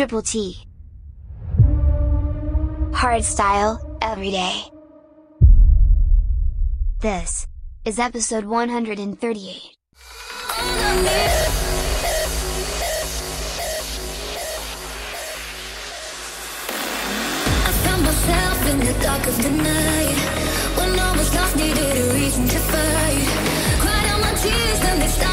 Triple T. Hardstyle, every day. This is episode 138. In the dark of the night when I was lost, needed a reason to fight. Cried out my tears and they stopped.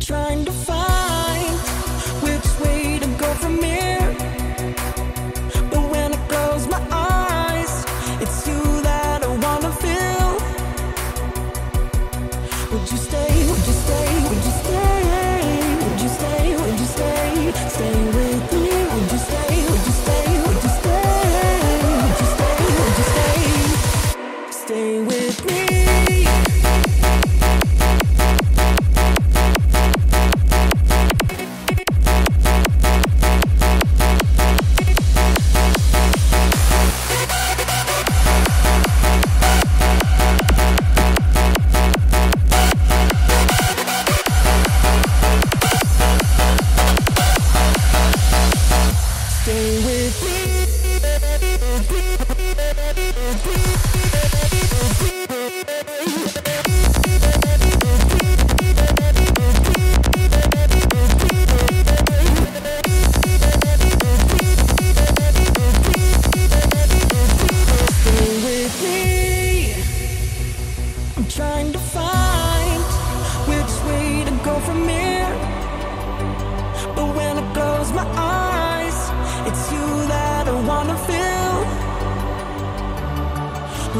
trying to find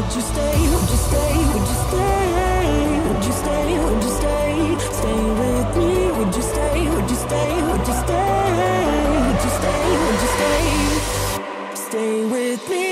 Would you stay? Would you stay? Would you stay? Would you stay? Would you stay? Stay with me? Would you stay? Would you stay? Would you stay? Would you stay? Would you stay? Stay with me.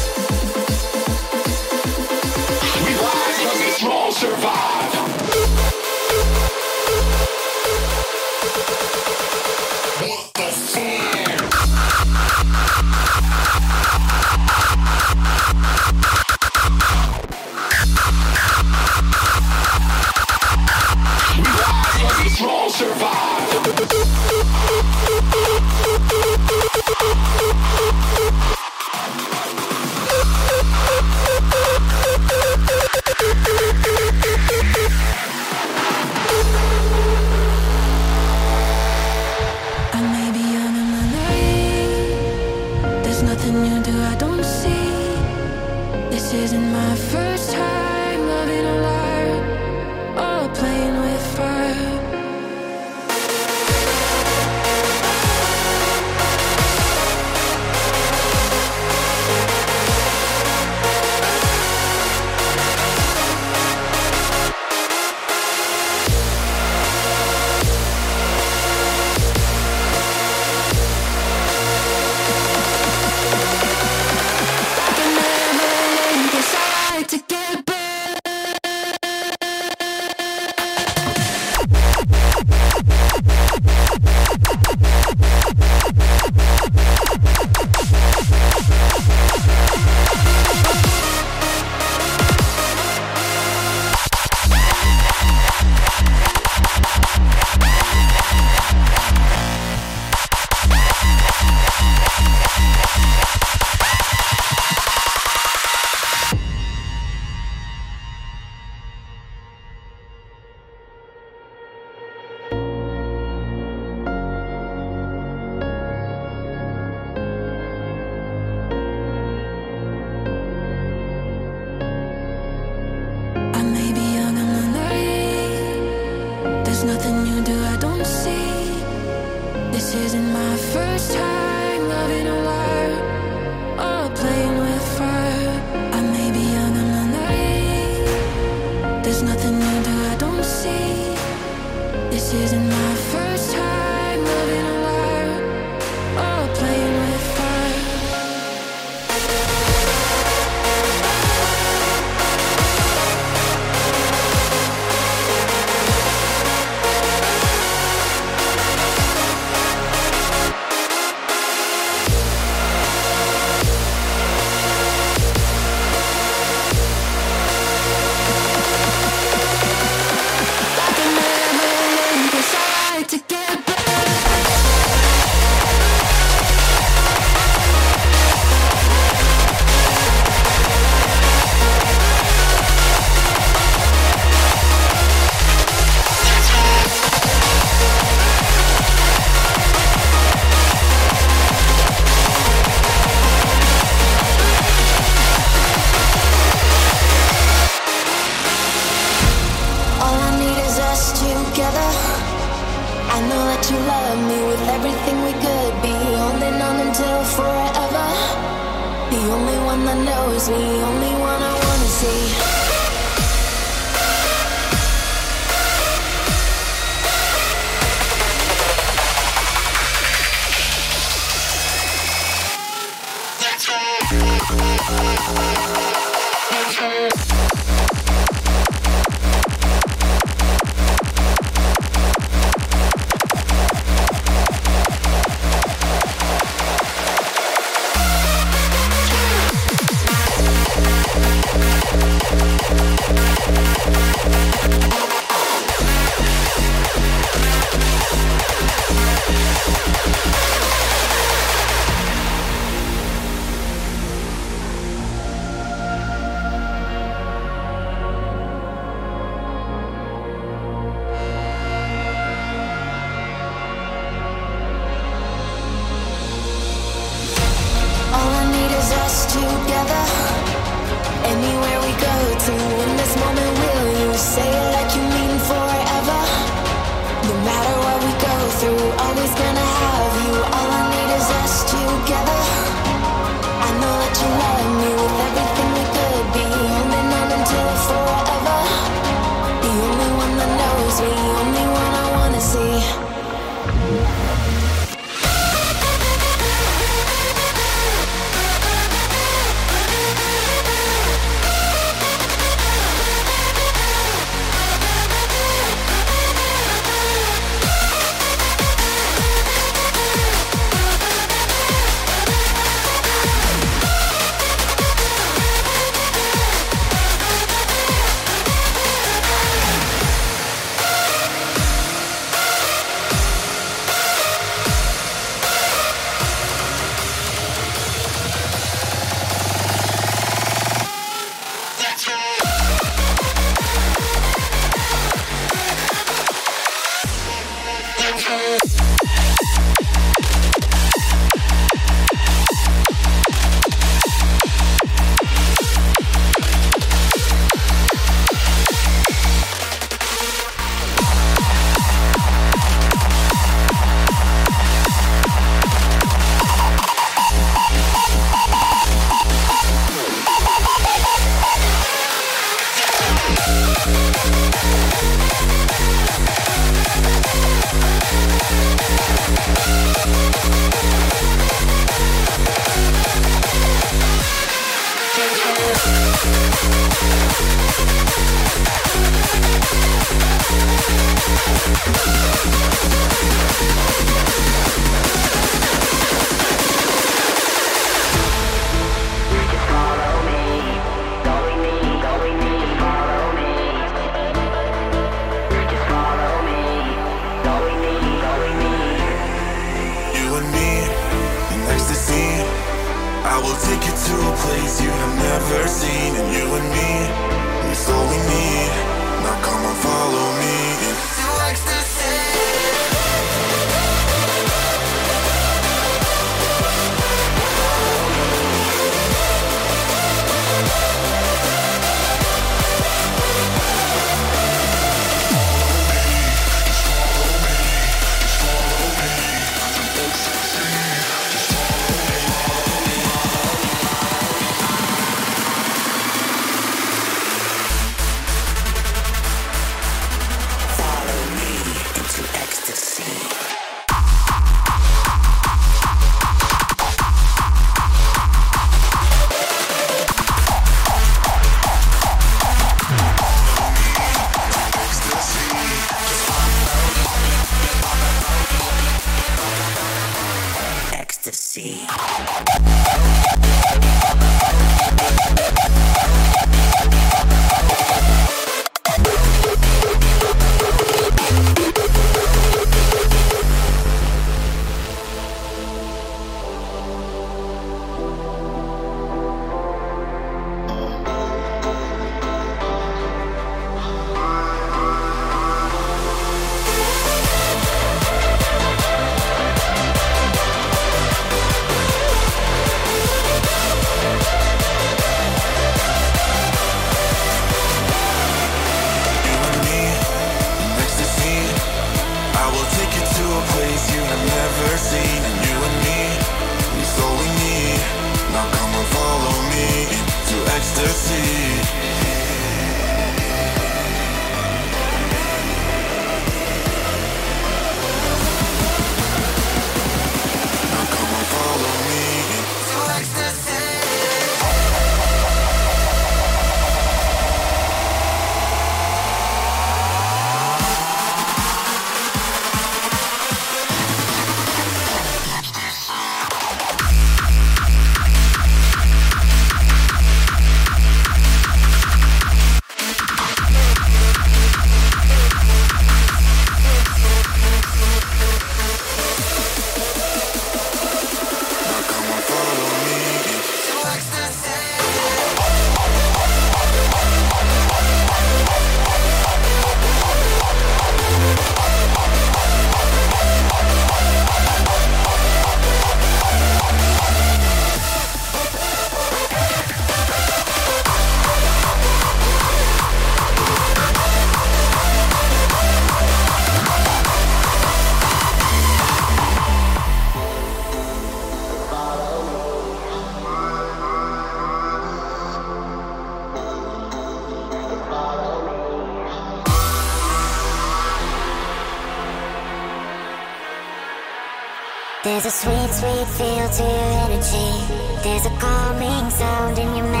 There's a sweet, sweet feel to your energy. There's a calming sound in your mouth.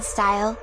Day.